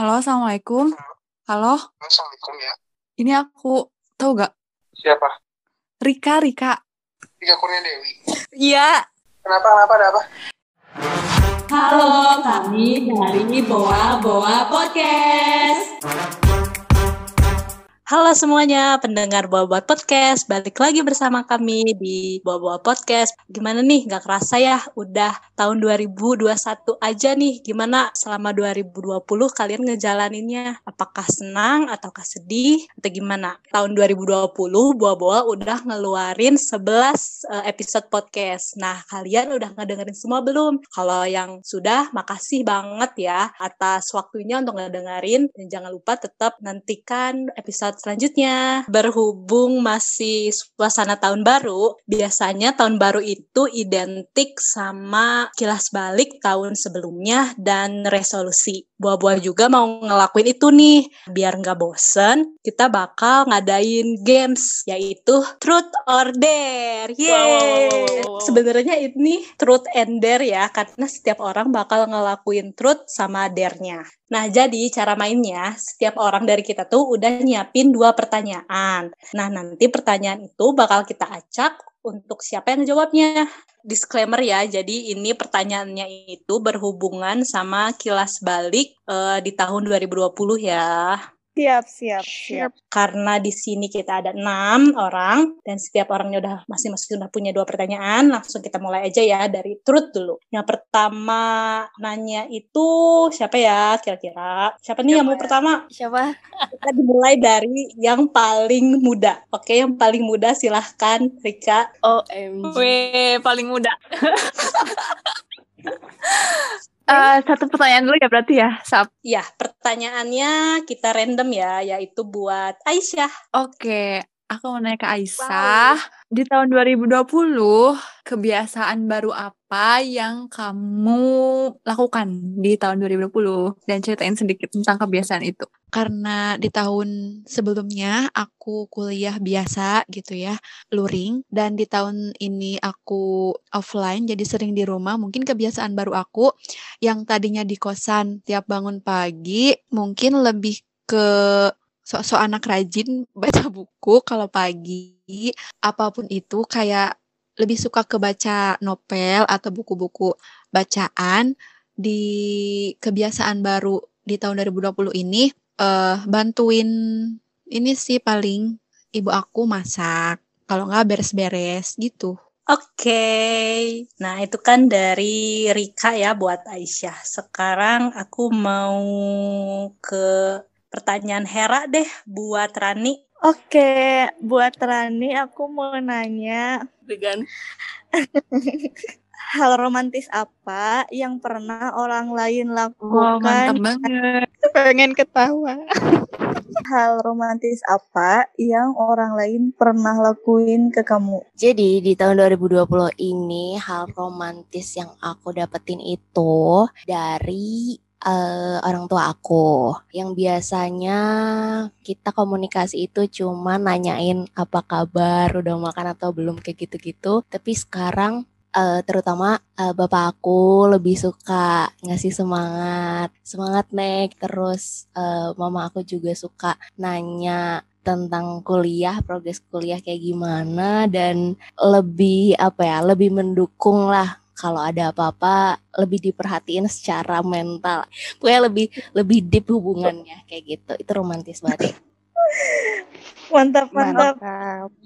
Halo, Assalamualaikum. Halo, Assalamualaikum ya. ini aku. Tahu gak? Siapa? Rika, Rika. Tiga Kurnia Dewi. Iya. Kenapa? Kenapa? Ada apa? Halo, kami dari Boa Boa Podcast. Halo semuanya, pendengar Boa Podcast. Balik lagi bersama kami di Boa Podcast. Gimana nih, nggak kerasa ya, udah tahun 2021 aja nih. Gimana selama 2020 kalian ngejalaninnya? Apakah senang ataukah sedih? Atau gimana? Tahun 2020 Boa Boa udah ngeluarin 11 eh, episode podcast. Nah, kalian udah ngedengerin semua belum? Kalau yang sudah, makasih banget ya atas waktunya untuk ngedengerin. Dan jangan lupa tetap nantikan episode selanjutnya. Berhubung masih suasana tahun baru, biasanya tahun baru itu identik sama kilas balik tahun sebelumnya dan resolusi. Buah-buah juga mau ngelakuin itu nih. Biar nggak bosen, kita bakal ngadain games, yaitu Truth or Dare. Yeay! Wow, wow, wow, wow, wow. Sebenarnya ini truth and dare ya, karena setiap orang bakal ngelakuin truth sama dare-nya. Nah, jadi cara mainnya, setiap orang dari kita tuh udah nyiapin dua pertanyaan. Nah, nanti pertanyaan itu bakal kita acak untuk siapa yang jawabnya. Disclaimer ya, jadi ini pertanyaannya itu berhubungan sama kilas balik eh, di tahun 2020 ya. Siap, siap, siap. Karena di sini kita ada enam orang dan setiap orangnya udah masing-masing udah punya dua pertanyaan, langsung kita mulai aja ya dari truth dulu. Yang pertama nanya itu siapa ya kira-kira? Siapa nih yang mau ya? pertama? Siapa? Kita dimulai dari yang paling muda. Oke, yang paling muda silahkan Rika. OMG. Weh, paling muda. Eh, satu pertanyaan dulu ya berarti ya, Sap. Ya, pertanyaannya kita random ya, yaitu buat Aisyah. Oke, aku mau nanya ke Aisyah. Di tahun 2020, kebiasaan baru apa yang kamu lakukan di tahun 2020? Dan ceritain sedikit tentang kebiasaan itu. karena di tahun sebelumnya aku kuliah biasa gitu ya, luring dan di tahun ini aku offline jadi sering di rumah. Mungkin kebiasaan baru aku yang tadinya di kosan tiap bangun pagi mungkin lebih ke sok-sok anak rajin baca buku kalau pagi. Apa pun itu kayak lebih suka ke baca novel atau buku-buku bacaan di kebiasaan baru di tahun 2020 ini eh bantuin ini sih paling ibu aku masak. Kalau nggak beres-beres gitu. Oke, nah itu kan dari Rika ya buat Aisyah. Sekarang aku mau ke pertanyaan Hera deh buat Rani. Oke, buat Rani aku mau nanya Dengan hal romantis apa yang pernah orang lain lakukan? banget. Pengen ketawa. hal romantis apa yang orang lain pernah lakuin ke kamu? Jadi di tahun 2020 ini hal romantis yang aku dapetin itu dari eh, orang tua aku yang biasanya kita komunikasi itu cuma nanyain apa kabar, udah makan atau belum kayak gitu-gitu. Tapi sekarang eh, terutama eh, bapak aku lebih suka ngasih semangat, semangat Nek. Terus eh, mama aku juga suka nanya tentang kuliah, progres kuliah kayak gimana dan lebih apa ya, lebih mendukung lah kalau ada apa-apa lebih diperhatiin secara mental. Pokoknya lebih lebih deep hubungannya kayak gitu. Itu romantis banget. Mantap, mantap.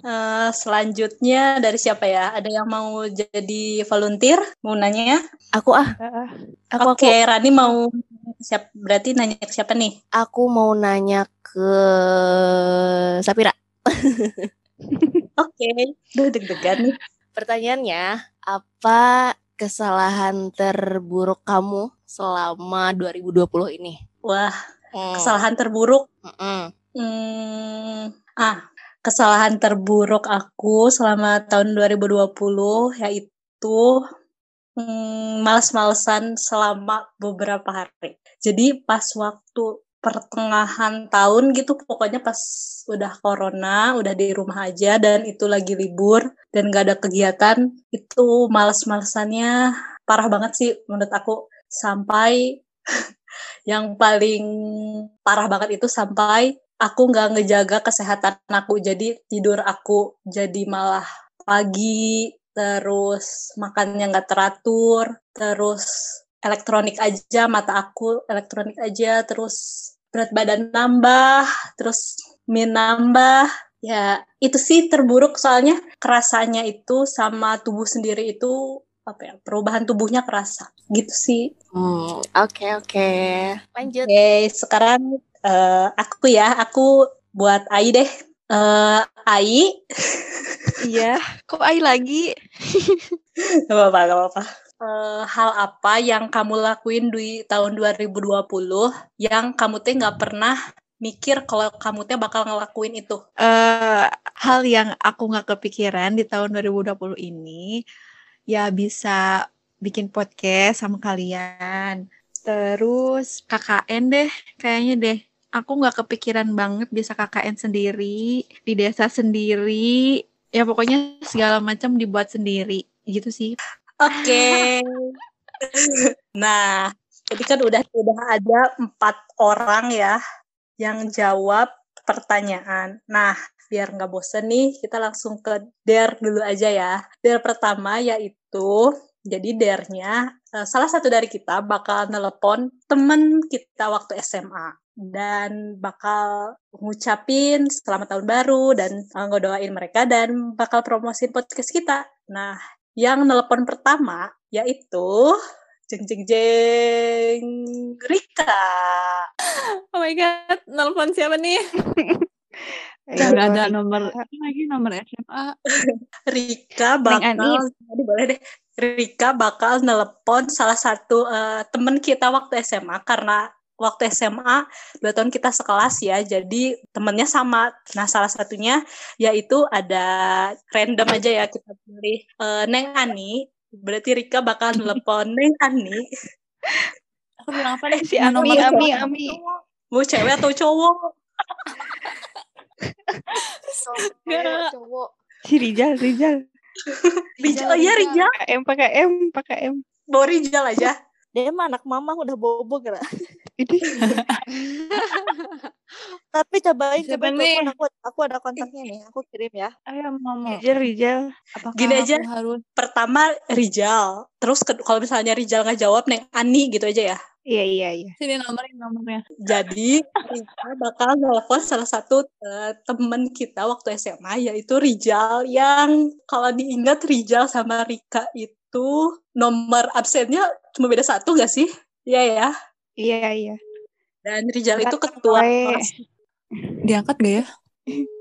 eh, selanjutnya dari siapa ya? Ada yang mau jadi volunteer? Mau nanya ya? Aku ah, aku Oke, aku Rani mau siap berarti nanya ke siapa nih? aku mau nanya ke Sapira. Oke, duh deg-degan nih. Pertanyaannya, apa kesalahan terburuk kamu selama 2020 ini? Wah, Hmm, kesalahan terburuk mm-mm. Hmm, ah, kesalahan terburuk aku selama tahun 2020 yaitu hmm, males-malesan selama beberapa hari. Jadi pas waktu pertengahan tahun gitu, pokoknya pas udah corona, udah di rumah aja dan itu lagi libur dan gak ada kegiatan, itu males-malesannya parah banget sih menurut aku. Sampai yang paling parah banget itu sampai aku nggak ngejaga kesehatan aku jadi tidur aku jadi malah pagi terus makannya nggak teratur terus elektronik aja mata aku elektronik aja terus berat badan nambah terus mie nambah ya itu sih terburuk soalnya kerasanya itu sama tubuh sendiri itu apa ya perubahan tubuhnya kerasa gitu sih Hmm, oke oke. Lanjut. Oke, sekarang eh, aku ya, aku buat Ai deh. Eh, Ai, Iya, kok Ai lagi? gak apa-apa, gak apa-apa. Eh, hal apa yang kamu lakuin di tahun 2020 yang kamu teh nggak pernah mikir kalau kamu teh bakal ngelakuin itu? eh hal yang aku nggak kepikiran di tahun 2020 ini ya bisa bikin podcast sama kalian. Terus KKN deh, kayaknya deh. Aku nggak kepikiran banget bisa KKN sendiri, di desa sendiri. Ya pokoknya segala macam dibuat sendiri, gitu sih. Oke. nah, jadi kan udah udah ada empat orang ya yang jawab pertanyaan. Nah, biar nggak bosen nih, kita langsung ke dare dulu aja ya. Dare pertama yaitu, jadi dare-nya eh, salah satu dari kita bakal nelepon temen kita waktu SMA dan bakal ngucapin selamat tahun baru dan eh, ngedoain mereka dan bakal promosin podcast kita. Nah, yang nelepon pertama yaitu jeng jeng jeng Rika. Oh my god, nelpon siapa nih? Gak ada nomor lagi nomor SMA. Rika bakal Tadi boleh deh. Rika bakal nelepon salah satu eh, temen kita waktu SMA karena waktu SMA dua tahun kita sekelas ya jadi temennya sama nah salah satunya yaitu ada random aja ya kita pilih Eh, Neng Ani berarti Rika bakal nelepon Neng Ani Aku bilang apa nih? Si Ami, Ami? Ami. mau cewek atau cowok Nggak. Cowok. Si Rijal, Rijal. Rijal ya Rijal Pakai M, pakai M, pakai M. bawa Rijal aja Dia mah anak mama udah bobo kira. Ini Tapi cobain cobain nih? aku aku ada kontaknya nih. Aku kirim ya. Ayo mama. Rijal, Rijal. Apakah Gini aja. harus pertama Rijal terus kalau misalnya Rijal nggak jawab Neng Ani gitu aja ya Iya, iya, iya. sini nomornya nomornya? Jadi kita bakal nelfon salah satu eh, temen kita waktu SMA yaitu Rijal yang kalau diingat Rijal sama Rika itu nomor absennya cuma beda satu gak sih? Iya ya. Iya, iya. Dan Rijal itu ketua kelas. Diangkat gak ya?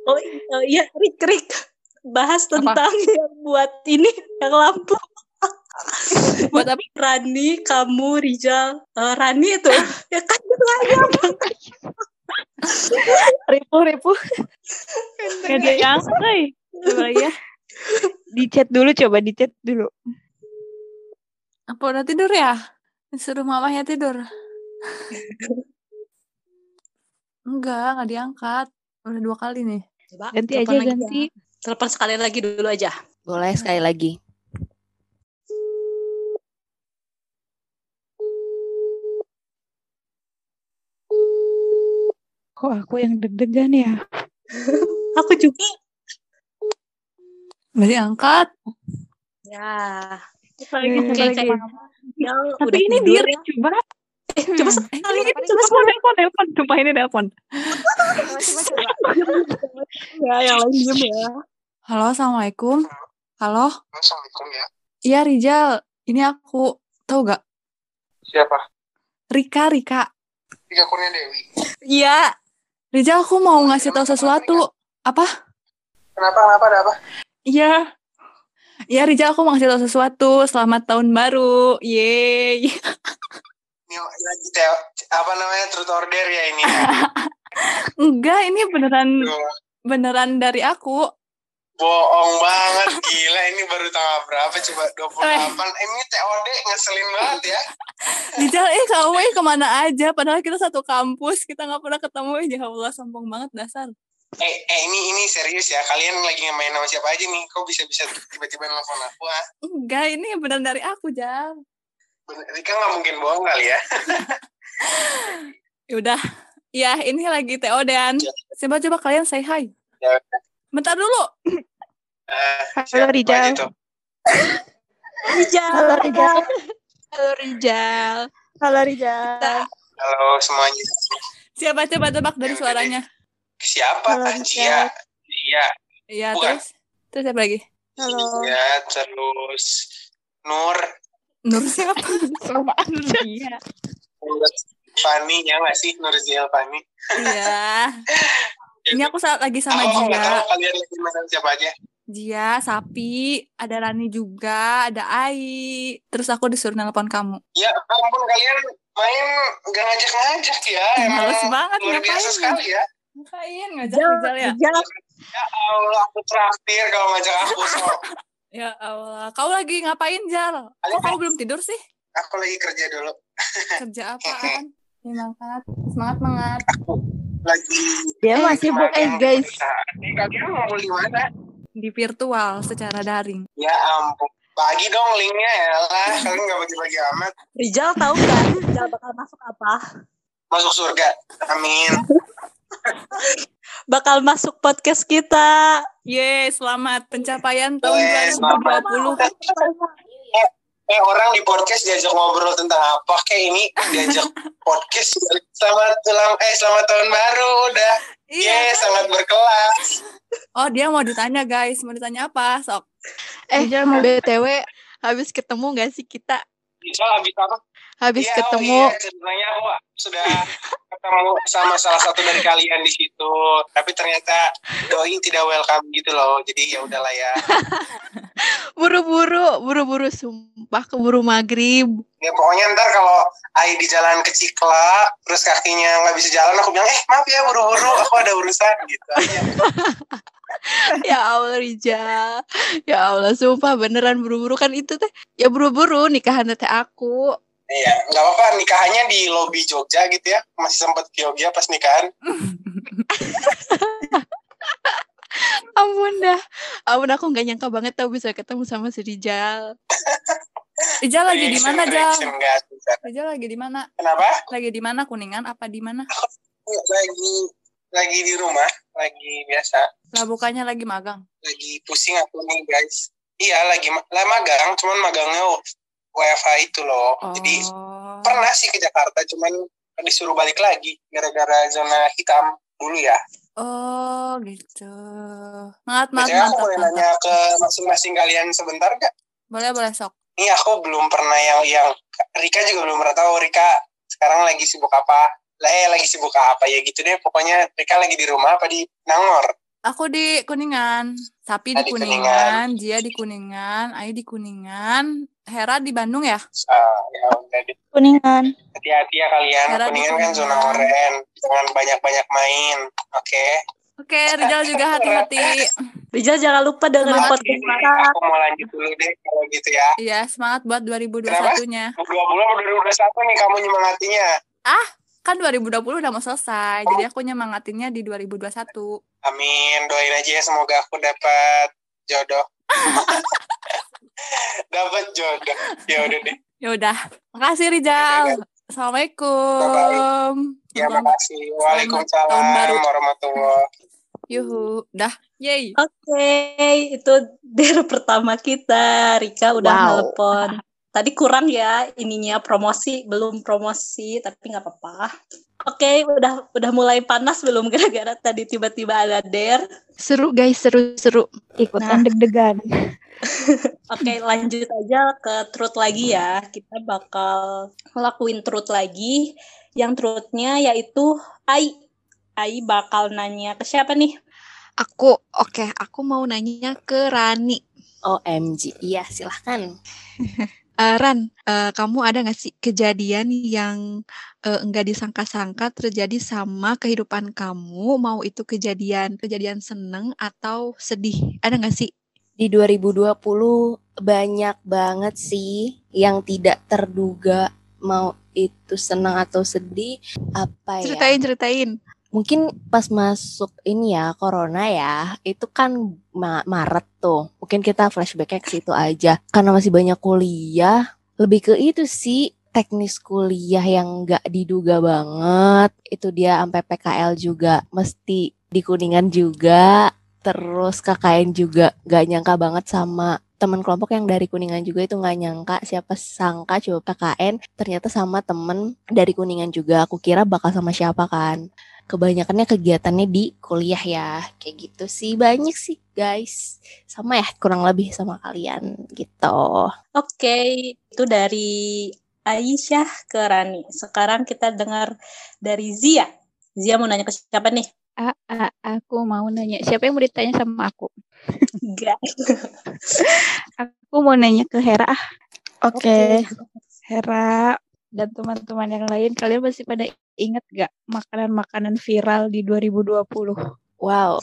Oh i- iya Rik Rik bahas tentang yang buat ini yang lampu. Buat apa? Rani, kamu, Rijal, Eh, Rani itu ya kan Ripu ripu. Diangkat, coy. Coba lagi ya. Di chat dulu, coba di chat dulu. Apa udah tidur ya? Suruh mamanya tidur. Enggak, nggak diangkat. Udah dua kali nih. Coba Ganti aja, lagi ganti. ya. Telepon sekali lagi dulu aja. Boleh sekali lagi. Kok aku yang deg-degan ya? Aku juga. Nggak diangkat. Ya. Coba lagi, Eh, Rijal Tapi udah ini tidur diri ya. coba. Eh, coba Hmm. sekali Ini lagi. coba telepon, telepon, telepon. Coba ini telepon. Ya, yang lain diem ya. Halo, assalamualaikum. Halo, Assalamualaikum ya. iya Rijal. Ini aku. Tahu gak? Siapa? Rika, Rika. Tiga Kurnia Dewi. Iya. Rijal, aku mau ngasih tahu sesuatu. Apa? Kenapa? Kenapa? Ada apa? Iya. Iya Rijal, aku mau ngasih tahu sesuatu. Selamat tahun baru. Yeay. Ini lagi teo, apa namanya truth order ya ini. ya? Enggak, ini beneran Duh, beneran dari aku. Bohong banget, gila. Ini baru tanggal berapa? Coba 28. Eh. Ini TOD ngeselin banget ya. Rijal, eh kamu eh ke mana aja? Padahal kita satu kampus. Kita nggak pernah ketemu. Ya Allah, sombong banget dasar. Eh, eh ini ini serius ya. Kalian lagi main sama siapa aja nih? Kok bisa-bisa tiba-tiba nelfon aku? Ah? Enggak, ini beneran dari aku, Jal. Rika nggak mungkin bohong kali ya. Ya udah, Ya, ini lagi TO-dan. Coba coba kalian say hi. Ya. Bentar dulu. Eh, Halo, Rijal. Rijal. Halo Rijal. Halo Rijal. Halo Rijal. Halo semuanya. Siapa coba tebak dari suaranya? Siapa? Halo, Ah. Iya. Iya, Bukan. terus terus siapa lagi? Halo. Iya, terus Nur. Nur siapa? Apaan Iya. Fani, ya nggak sih? Nur Fani. Iya. Ini aku saat lagi sama Aku nggak tahu Jia. kalian lagi mana siapa aja. Jia, Sapi, ada Rani juga, ada Ai. Terus aku disuruh nelpon kamu. Ya ampun kalian main nggak ngajak-ngajak ya. Emang Males banget luar biasa ngapain? sekali ya. Ngapain ngajak ya? Ya Allah, aku traktir kalau ngajak aku. So. Ya Allah, kau lagi ngapain Jal? Kok kau belum tidur sih? Aku lagi kerja dulu. Kerja apaan? Semangat, semangat, semangat. Lagi Dia masih bu kemarin eh, guys. perusahaan. Eh, kalian mau di mana? Di virtual secara daring. Ya ampun. Bagi dong linknya ya lah. Kalian nggak bagi-bagi amat. Rijal tahu kan Rijal bakal masuk apa? Masuk surga. Amin. Bakal masuk podcast kita. Yeay, selamat pencapaian tahun Yes, selamat. 2020. Eh orang di podcast diajak ngobrol tentang apa? Kayak ini diajak podcast. Selamat ulang eh selamat tahun baru udah. Iya. Yes, sangat berkelas. Oh, dia mau ditanya guys, mau ditanya apa? Sok. Eh, Rijal mau BTW habis ketemu gak sih kita? Bisa habis apa? Habis Iya, ketemu Oh, iya, ceritanya aku sudah ketemu sama salah satu dari kalian di situ. Tapi ternyata doi tidak welcome gitu loh. Jadi ya udahlah ya. buru-buru, buru-buru sumpah keburu maghrib. Ya pokoknya ntar kalau Ai di jalan ke Cikla, terus kakinya nggak bisa jalan, aku bilang, eh maaf ya buru-buru, aku ada urusan gitu aja. ya Allah Rijal. Ya Allah, sumpah beneran buru-buru kan itu teh. Ya buru-buru nikahan teh aku. Iya, nggak apa-apa nikahannya di lobi Jogja gitu ya. Masih sempat ke Jogja pas nikahan. Ampun dah. Ampun aku nggak nyangka banget tau bisa ketemu sama si Rijal. Rijal lagi di mana, Jal? Reaction, nggak bisa. Rijal lagi di mana? Kenapa? Lagi di mana? Kuningan apa di mana? Lagi lagi di rumah, lagi biasa. Lah bukannya lagi magang. Lagi pusing aku nih guys. Iya, lagi ma- lah magang, cuman magangnya WFH itu loh. Jadi Oh. pernah sih ke Jakarta, cuman disuruh balik lagi gara-gara zona hitam dulu ya. Oh, gitu. Semangat, semangat, Biasanya aku boleh nanya ke masing-masing kalian sebentar gak? Boleh, boleh, sok. Ini aku belum pernah yang yang Rika juga belum pernah tahu Rika sekarang lagi sibuk apa. Lah eh lagi sibuk apa ya gitu deh. Pokoknya Rika lagi di rumah apa di Nangor. Aku di Kuningan. Sapi Ah, di di Kuningan, Jia di Kuningan, Ai di Kuningan, Hera di Bandung ya? Ah, ya udah deh. kuningan. Hati-hati ya kalian. Hera di Kuningan kan zona oren. Jangan banyak-banyak main. Oke. Oke, Rijal juga hati-hati. Rijal jangan lupa dengerin podcast kita. aku mau lanjut dulu deh kalau gitu ya. Iya, semangat buat 2021-nya. 20 atau 2021 nih kamu nyemangatinya. Kan 2020 udah mau selesai, jadi aku nyemangatinnya di 2021. Amin. Doain aja ya semoga aku dapat jodoh. dapat jodoh. Ya udah deh. Ya udah. Makasih Rijal. Assalamualaikum. Ya Selamat- makasih. Waalaikumsalam warahmatullahi Yuhu. Dah. Yeay. Oke, itu dare pertama kita. Rika udah Wow. nelpon. Tadi kurang ya ininya promosi, belum promosi, tapi nggak apa-apa. Oke, udah udah mulai panas belum gara-gara tadi tiba-tiba ada dare. Seru guys, seru-seru. Ikutan deg-degan. Oke, lanjut aja ke truth lagi ya. Kita bakal ngelakuin truth lagi. Yang truthnya yaitu Ai. Ai bakal nanya ke siapa nih? Aku, oke, aku mau nanya ke Rani. OMG. Iya, silahkan. Eh, Ran, eh, kamu ada nggak sih kejadian yang eh, enggak disangka-sangka terjadi sama kehidupan kamu? Mau itu kejadian kejadian seneng atau sedih? Ada nggak sih? Di 2020 banyak banget sih yang tidak terduga mau itu senang atau sedih apa ya? Ceritain, ceritain. Mungkin pas masuk ini ya corona ya, itu kan Ma- Maret tuh. Mungkin kita flashbacknya ke situ aja. Karena masih banyak kuliah, lebih ke itu sih teknis kuliah yang nggak diduga banget. Itu dia sampai PKL juga mesti di Kuningan juga. Terus KKN juga nggak nyangka banget sama teman kelompok yang dari Kuningan juga itu nggak nyangka siapa sangka coba PKN ternyata sama temen dari Kuningan juga aku kira bakal sama siapa kan kebanyakannya kegiatannya di kuliah ya kayak gitu sih banyak sih guys sama ya kurang lebih sama kalian gitu Oke, itu dari Aisyah ke Rani. Sekarang kita dengar dari Zia. Zia mau nanya ke siapa nih? A, a, aku mau nanya, siapa yang mau ditanya sama aku? Enggak. Aku mau nanya ke Hera. Oke. Hera dan teman-teman yang lain, kalian masih pada ingat gak makanan-makanan viral di 2020? wow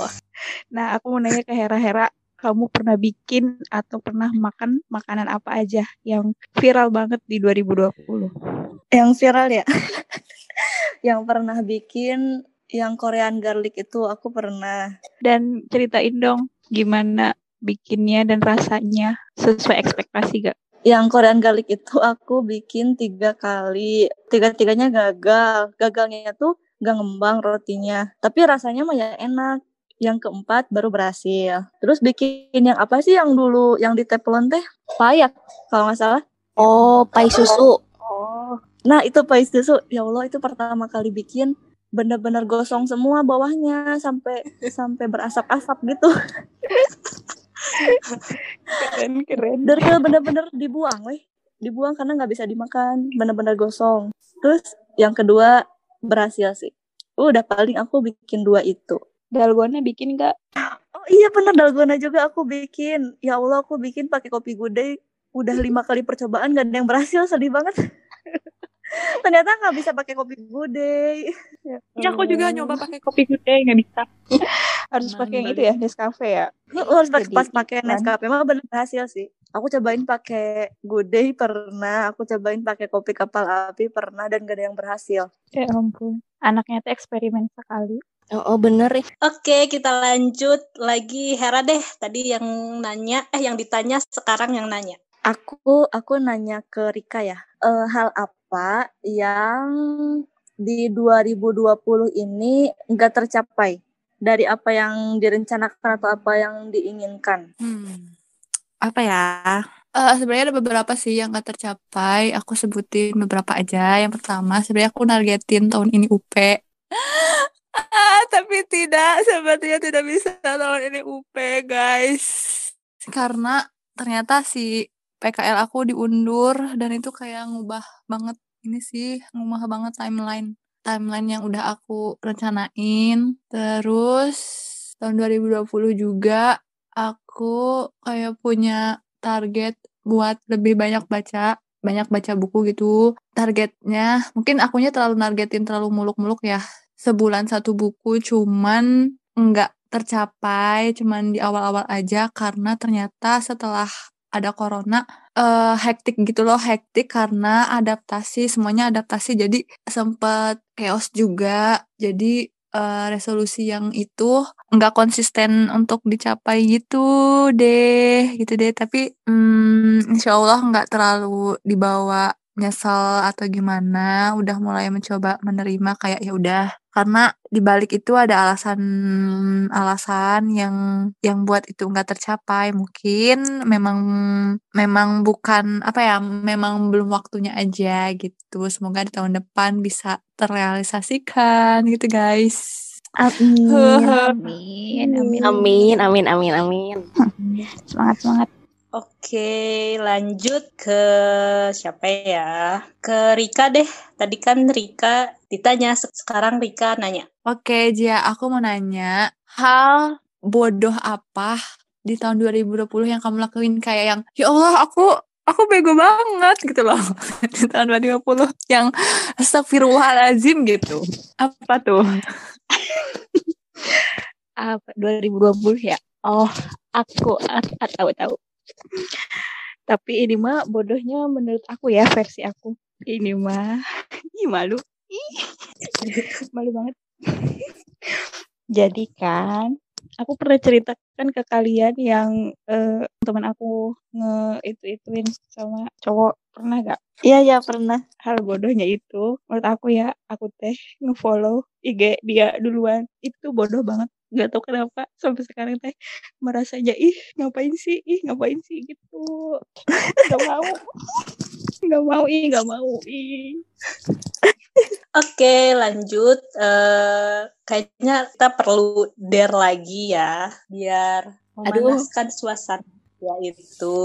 Nah, aku mau nanya ke Hera. Hera, kamu pernah bikin atau pernah makan makanan apa aja yang viral banget di 2020? Yang viral ya. yang pernah bikin yang Korean garlic itu aku pernah. Dan ceritain dong gimana bikinnya dan rasanya sesuai ekspektasi gak? Yang Korean garlic itu aku bikin tiga kali. Tiga-tiganya gagal. Gagalnya tuh gak ngembang rotinya. Tapi rasanya mah ya enak. Yang keempat baru berhasil. Terus bikin yang apa sih yang dulu yang di teflon teh? Payak kalau nggak salah. oh pai susu Oh. Nah itu pais susu. Ya Allah itu pertama kali bikin bener-bener gosong semua bawahnya sampai sampai berasap-asap gitu. Keren, keren. Dari bener-bener dibuang weh. Dibuang karena nggak bisa dimakan. Bener-bener gosong. Terus yang kedua berhasil sih. Udah paling aku bikin dua itu. Dalgona bikin gak? Oh iya bener dalgona juga aku bikin. Ya Allah aku bikin pakai kopi gudeg. Udah lima kali percobaan gak ada yang berhasil sedih banget. Ternyata nggak bisa pakai kopi gudeg. Ya aku juga nyoba pakai kopi gudeg nggak bisa. Harus pakai yang itu ya, Nescafe ya. Lu harus pas, Jadi pas pakai. Nescafe mah bener berhasil sih. Aku cobain pakai gudeg pernah, aku cobain pakai kopi kapal api pernah dan gak ada yang berhasil. Ya ampun. Anaknya tuh eksperimen sekali. oh, oh bener ya Oke, kita lanjut lagi Hera deh. Tadi yang nanya, eh yang ditanya sekarang yang nanya. Aku aku nanya ke Rika ya, eh, hal apa yang di 2020 ini nggak tercapai dari apa yang direncanakan atau apa yang diinginkan? Hmm. Apa ya? Eh sebenarnya ada beberapa sih yang gak tercapai. Aku sebutin beberapa aja. Yang pertama, sebenarnya aku nargetin tahun ini UP. Ah, tapi tidak, sepertinya tidak bisa tahun ini UP, guys. Karena ternyata si PKL aku diundur dan itu kayak ngubah banget ini sih, ngubah banget timeline. Timeline yang udah aku rencanain. Terus tahun 2020 juga aku kayak punya target buat lebih banyak baca, banyak baca buku gitu. Targetnya mungkin akunya terlalu nargetin terlalu muluk-muluk ya. Sebulan satu buku cuman nggak tercapai, cuman di awal-awal aja karena ternyata setelah ada corona eh hektik gitu loh, hektik karena adaptasi, semuanya adaptasi jadi sempet chaos juga. Jadi eh, resolusi yang itu nggak konsisten untuk dicapai gitu deh, gitu deh. Tapi hmm, insya Allah nggak terlalu dibawa nyesel atau gimana. Udah mulai mencoba menerima kayak ya udah. Karena dibalik itu ada alasan-alasan yang yang buat itu nggak tercapai. Mungkin memang memang bukan apa ya, memang belum waktunya aja gitu. Semoga di tahun depan bisa terrealisasikan gitu guys. Amin. Amin, amin. amin amin amin amin Semangat, semangat. Oke, lanjut ke siapa ya? Ke Rika deh. Tadi kan Rika ditanya, se- sekarang Rika nanya. Oke, Jia, aku mau nanya, hal bodoh apa di tahun 2020 yang kamu lakuin kayak yang, ya Allah, aku aku bego banget gitu loh di tahun 2020 yang astagfirullahalazim gitu. Apa tuh? Apa 2020 ya? Oh, aku ah, ah, tahu tahu. Tapi ini mah bodohnya menurut aku ya versi aku. Ini mah ih malu. Ih. malu banget. Jadi kan aku pernah ceritakan ke kalian yang eh, teman aku nge itu ituin sama cowok pernah gak? Iya, iya pernah. Hal bodohnya itu menurut aku ya aku teh ngefollow IG dia duluan itu bodoh banget nggak tahu kenapa sampai sekarang teh merasa aja ih ngapain sih ih ngapain sih gitu nggak mau nggak mau ih nggak mau ih Oke, lanjut. Eh kayaknya kita perlu dare lagi ya, biar memanaskan suasana. Yaitu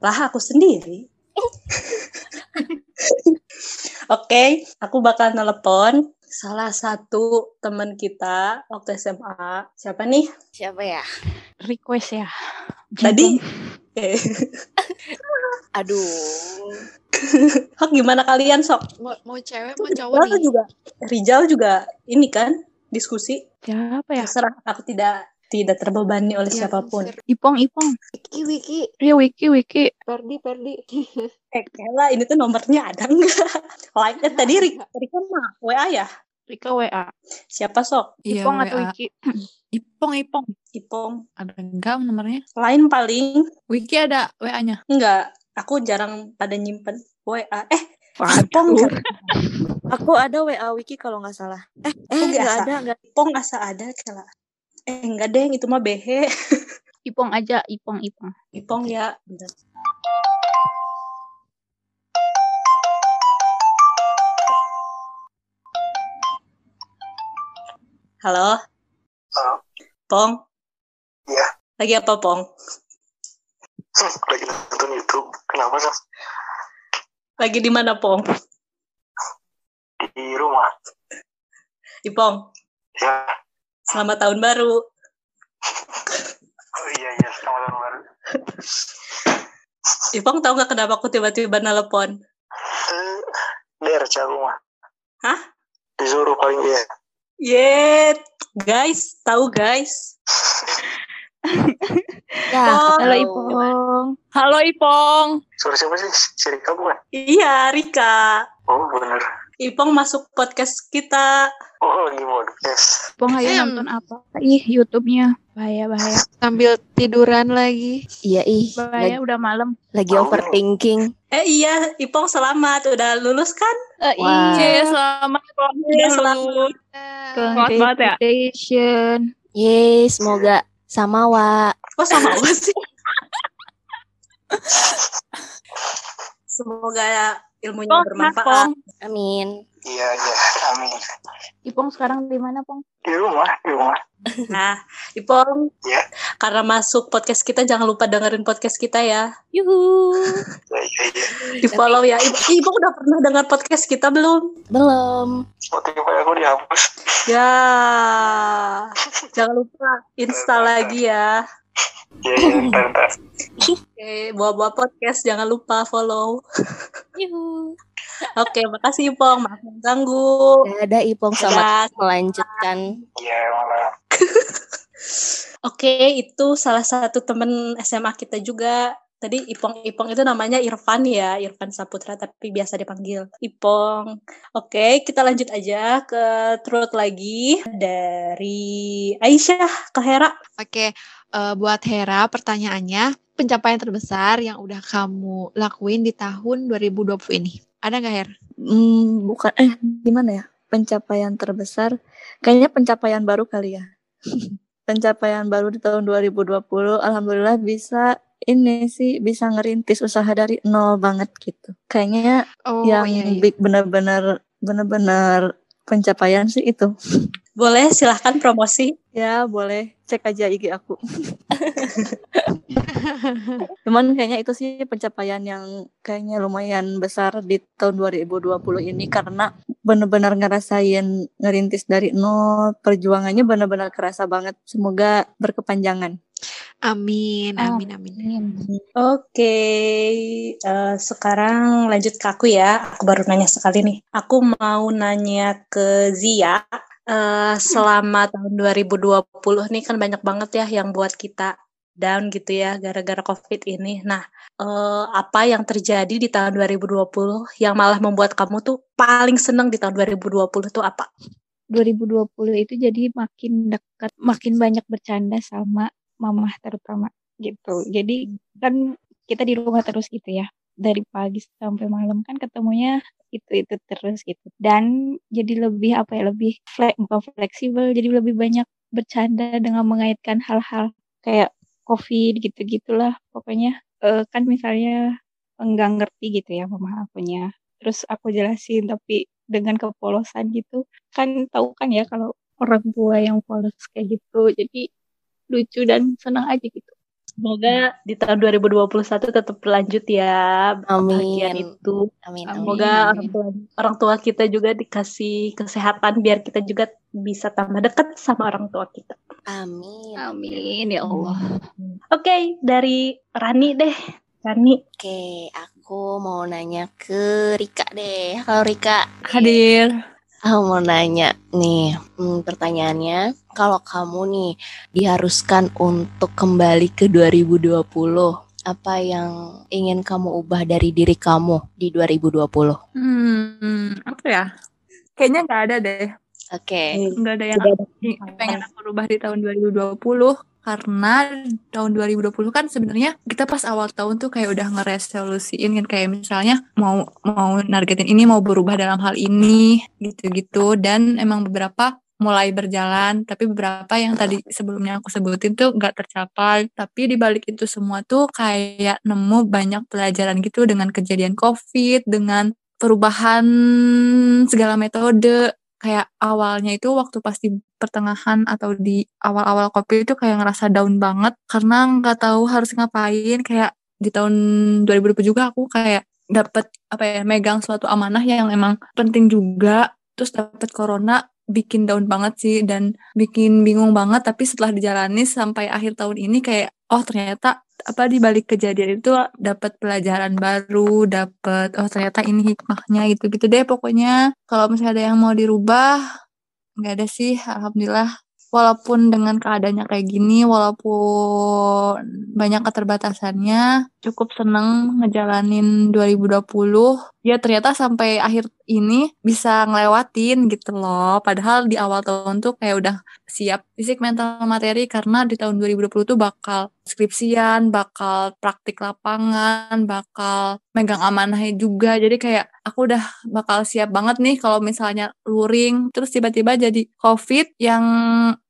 lah aku sendiri. Oke, aku bakal telepon salah satu teman kita waktu SMA. Siapa nih? Siapa ya? request ya Tadi. Aduh. Hak gimana kalian sok? Mau, mau cewek mau cowok Rizal nih? juga. Rijal juga ini kan diskusi. siapa ya Terserah aku tidak tidak terbebani oleh Ya, siapa pun. sir. Ipong Ipong Wiki, Wiki. iya Wiki Wiki Perdi, Perdi. Eh, Kela, ini tuh nomornya ada nggak? Like, eh, tadi Rika, Rika mah WA ya? Rika WA Siapa sok? Iya, Ipong atau WA. Wiki Ipong, Ipong. Ipong. Ada enggak nomornya? Lain paling Wiki ada WA-nya. enggak. Aku jarang pada nyimpen WA. Eh, Waduh. Ipong jarang. Aku ada WA Wiki kalau nggak salah. Eh, eh nggak biasa. ada, nggak. Ipong asa ada Kela. Eh, enggak deh, itu mah behe. Ipong aja Ipong Ipong Ipong ya. Bentar. Halo, Halo. Pong. Iya. Lagi apa, Pong? lagi nonton YouTube. Kenapa sih? Lagi di mana, Pong? Di rumah. Ipong, Ya. selamat tahun baru. Oh iya iya. Selamat tahun baru. Ipong tahu nggak kenapa aku tiba-tiba nelpon? Eh, der aku mah. Hah? Disuruh paling dia. Yet, guys, tahu guys? Ya, Oh. halo. Ipong Halo Ipong. Suara siapa sih? Si Rika bukan? Iya, Rika. Oh bener. Ipong masuk podcast kita. Oh lagi podcast. Ipong ayo Em. nonton apa ih YouTube-nya bahaya bahaya Sambil tiduran lagi. Iya, ih. bahaya Lagi, udah malam lagi overthinking. Eh iya, Ipong selamat. Udah lulus kan? Eh, Wah. Iya, selamat Ipong. Iya, selamat. Semangat banget ya. Congratulations. Yeay, semoga sama Wa. Kok sama apa sih? Semoga ilmunya Pong, bermanfaat. Pong. Amin. Iya iya. Amin. Ipong sekarang di mana Pong Di rumah. Di rumah. Nah, Ipong, Iya. karena masuk podcast kita, jangan lupa dengerin podcast kita ya. Yuhu. Ya iya iya. Di follow ya. Ibu, Ibu udah pernah dengar podcast kita belum? Belum. Spotify aku dihapus. Ya, jangan lupa install lagi ya. Iya iya. Ntar ntar. Oke, bawa-bawa podcast jangan lupa follow. Yuhu. Oke, makasih Ipong. Maaf mengganggu. Ada Ipong selamat Dadah. melanjutkan. Iya malah. Oke, itu salah satu temen SMA kita juga. Tadi Ipong Ipong itu namanya Irfan ya, Irfan Saputra tapi biasa dipanggil Ipong. Oke, kita lanjut aja ke truth lagi dari Aisyah ke Hera. Oke, eh, buat Hera pertanyaannya, pencapaian terbesar yang udah kamu lakuin di tahun 2020 ini. Ada nggak Her? Hmm, bukan eh gimana ya? Pencapaian terbesar kayaknya pencapaian baru kali ya. pencapaian baru di tahun 2020 alhamdulillah bisa ini sih bisa ngerintis usaha dari nol banget gitu. Kayaknya Oh yang iya, iya. big bener-bener bener-bener pencapaian sih itu. Boleh silahkan promosi. Ya, boleh cek aja IG aku. Cuman kayaknya itu sih pencapaian yang kayaknya lumayan besar di tahun 2020 ini karena benar-benar ngerasain ngerintis dari nol, perjuangannya benar-benar kerasa banget. Semoga berkepanjangan. Amin, amin, amin. Oke, eh, sekarang lanjut ke aku ya. Aku baru nanya sekali nih. Aku mau nanya ke Zia. Eh, selama tahun 2020 nih kan banyak banget ya yang buat kita down gitu ya gara-gara COVID ini. Nah, eh, apa yang terjadi di tahun 2020 yang malah membuat kamu tuh paling seneng di tahun 2020 tuh apa? 2020 itu jadi makin dekat, makin banyak bercanda sama mamah terutama gitu. Jadi kan kita di rumah terus gitu ya. Dari pagi sampai malam kan ketemunya itu-itu terus gitu. Dan jadi lebih apa ya, lebih flex, bukan fleksibel, jadi lebih banyak bercanda dengan mengaitkan hal-hal kayak covid gitu-gitulah. Pokoknya eh, kan misalnya enggak ngerti gitu ya mama akunya. Terus aku jelasin tapi dengan kepolosan gitu kan tahu kan ya kalau orang tua yang polos kayak gitu jadi lucu dan senang aja gitu Semoga di tahun 2021 tetap berlanjut ya Amin. itu. Amin. Amin. Semoga orang tua orang tua kita juga dikasih kesehatan biar kita juga bisa tambah dekat sama orang tua kita. Amin. amin ya Allah Oke, dari Rani deh. Rani, Oke, aku mau nanya ke Rika deh. Halo Rika. Hadir. Aku mau nanya nih, hmm, pertanyaannya, kalau kamu nih diharuskan untuk kembali ke 2020, apa yang ingin kamu ubah dari diri kamu di 2020? Hmm, apa ya? Kayaknya nggak ada deh. Oke, Nggak ada yang pengen aku rubah di tahun 2020 karena tahun 2020 kan sebenarnya kita pas awal tahun tuh kayak udah ngeresolusiin kan kayak misalnya mau mau nargetin ini mau berubah dalam hal ini gitu-gitu. Dan emang beberapa mulai berjalan tapi beberapa yang tadi sebelumnya aku sebutin tuh nggak tercapai. Tapi di balik itu semua tuh kayak nemu banyak pelajaran gitu dengan kejadian covid dengan perubahan segala metode kayak awalnya itu waktu pas di pertengahan atau di awal-awal kopi itu kayak ngerasa down banget. Karena nggak tahu harus ngapain kayak di tahun 2020 juga aku kayak dapet apa ya megang suatu amanah yang emang penting juga. Terus dapet corona bikin down banget sih. Dan bikin bingung banget tapi setelah dijalani sampai akhir tahun ini kayak oh ternyata apa di balik kejadian itu dapat pelajaran baru, dapat oh ternyata ini hikmahnya gitu gitu deh pokoknya. Kalau misalnya ada yang mau dirubah nggak ada sih, alhamdulillah. Walaupun dengan keadaannya kayak gini, walaupun banyak keterbatasannya, cukup seneng ngejalanin 2020. Ya ternyata sampai akhir ini bisa ngelewatin gitu loh. Padahal di awal tahun tuh kayak udah siap fisik mental materi karena di tahun 2020 tuh bakal skripsian, bakal praktik lapangan, bakal megang amanahnya juga. Jadi kayak aku udah bakal siap banget nih kalau misalnya luring terus tiba-tiba jadi COVID yang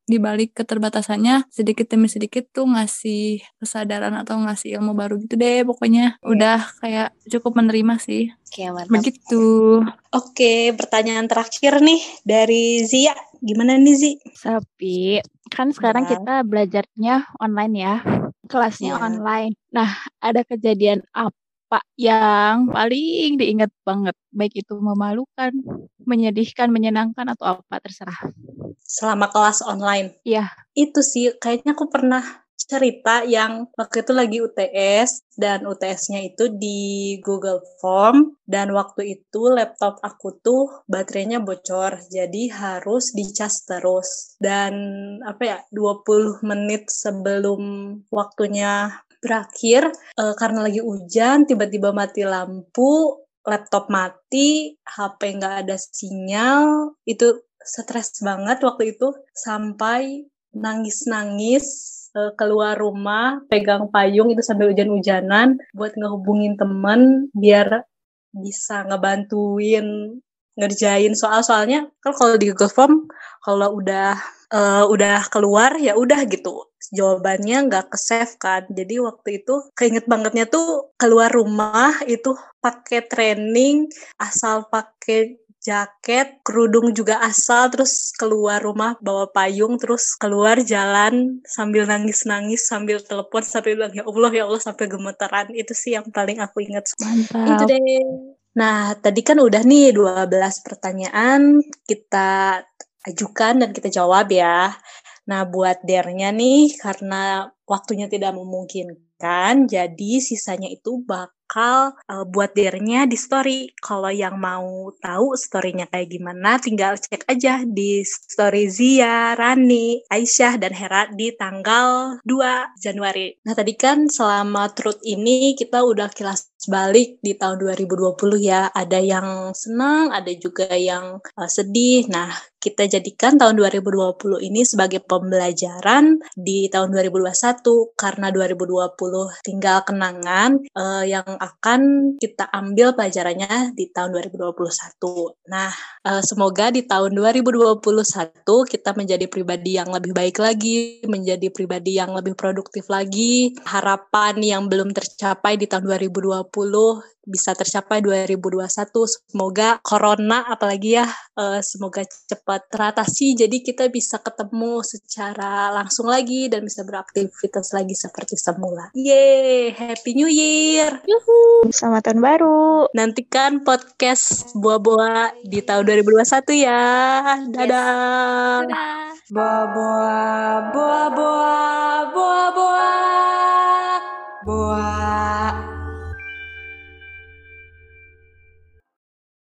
dibalik keterbatasannya sedikit demi sedikit tuh ngasih kesadaran atau ngasih ilmu baru gitu deh pokoknya udah kayak cukup menerima sih oke mantap. begitu Oke, pertanyaan terakhir nih dari Zia. Gimana nih Zi? Sapi, kan sekarang Ya. kita belajarnya online ya, kelasnya Ya. online. Nah, ada kejadian apa yang paling diingat banget, baik itu memalukan, menyedihkan, menyenangkan atau apa terserah. Selama kelas online. Iya. Itu sih, kayaknya aku pernah cerita yang waktu itu lagi UTS dan UTS-nya itu di Google Form dan waktu itu laptop aku tuh baterainya bocor jadi harus dicas terus. Dan apa ya 20 menit sebelum waktunya berakhir eh, karena lagi hujan tiba-tiba mati lampu laptop mati HP nggak ada sinyal itu stres banget waktu itu sampai nangis-nangis eh, keluar rumah pegang payung itu sambil hujan-hujanan buat ngehubungin temen biar bisa ngebantuin ngerjain. Soal-soalnya kan kalau di Google Form kalau udah eh, udah keluar ya udah gitu. Jawabannya nggak ke save kan. Jadi waktu itu keinget bangetnya tuh keluar rumah itu pakai training asal pakai jaket, kerudung juga asal, terus keluar rumah bawa payung, terus keluar jalan sambil nangis-nangis, sambil telepon, sampai bilang ya Allah ya Allah sampai gemeteran. Itu sih yang paling aku ingat. Itu Mantap. deh. Nah, tadi kan udah nih 12 pertanyaan kita ajukan dan kita jawab ya. Nah, buat dernya nih, karena waktunya tidak memungkinkan, jadi sisanya itu bakal uh, buat dernya di story. Kalau yang mau tahu storynya kayak gimana, tinggal cek aja di story Zia, Rani, Aisyah, dan Hera di tanggal 2 Januari. Nah, tadi kan selama truth ini kita udah kilas balik di tahun 2020 ya. Ada yang senang, ada juga yang uh, sedih. Nah, kita jadikan tahun 2020 ini sebagai pembelajaran di tahun 2021 karena 2020 tinggal kenangan uh, yang akan kita ambil pelajarannya di tahun 2021. Nah, uh, semoga di tahun 2021 kita menjadi pribadi yang lebih baik lagi, menjadi pribadi yang lebih produktif lagi. Harapan yang belum tercapai di tahun 2020 bisa tercapai 2021. Semoga corona apalagi ya uh, semoga cepat teratasi jadi kita bisa ketemu secara langsung lagi dan bisa beraktivitas lagi seperti semula. Yeay, Happy New Year. Yuhu, selamat tahun baru. Nantikan podcast Buah-buah di tahun 2021 ya. Dadah. Dadah. Buah-buah, buah-buah.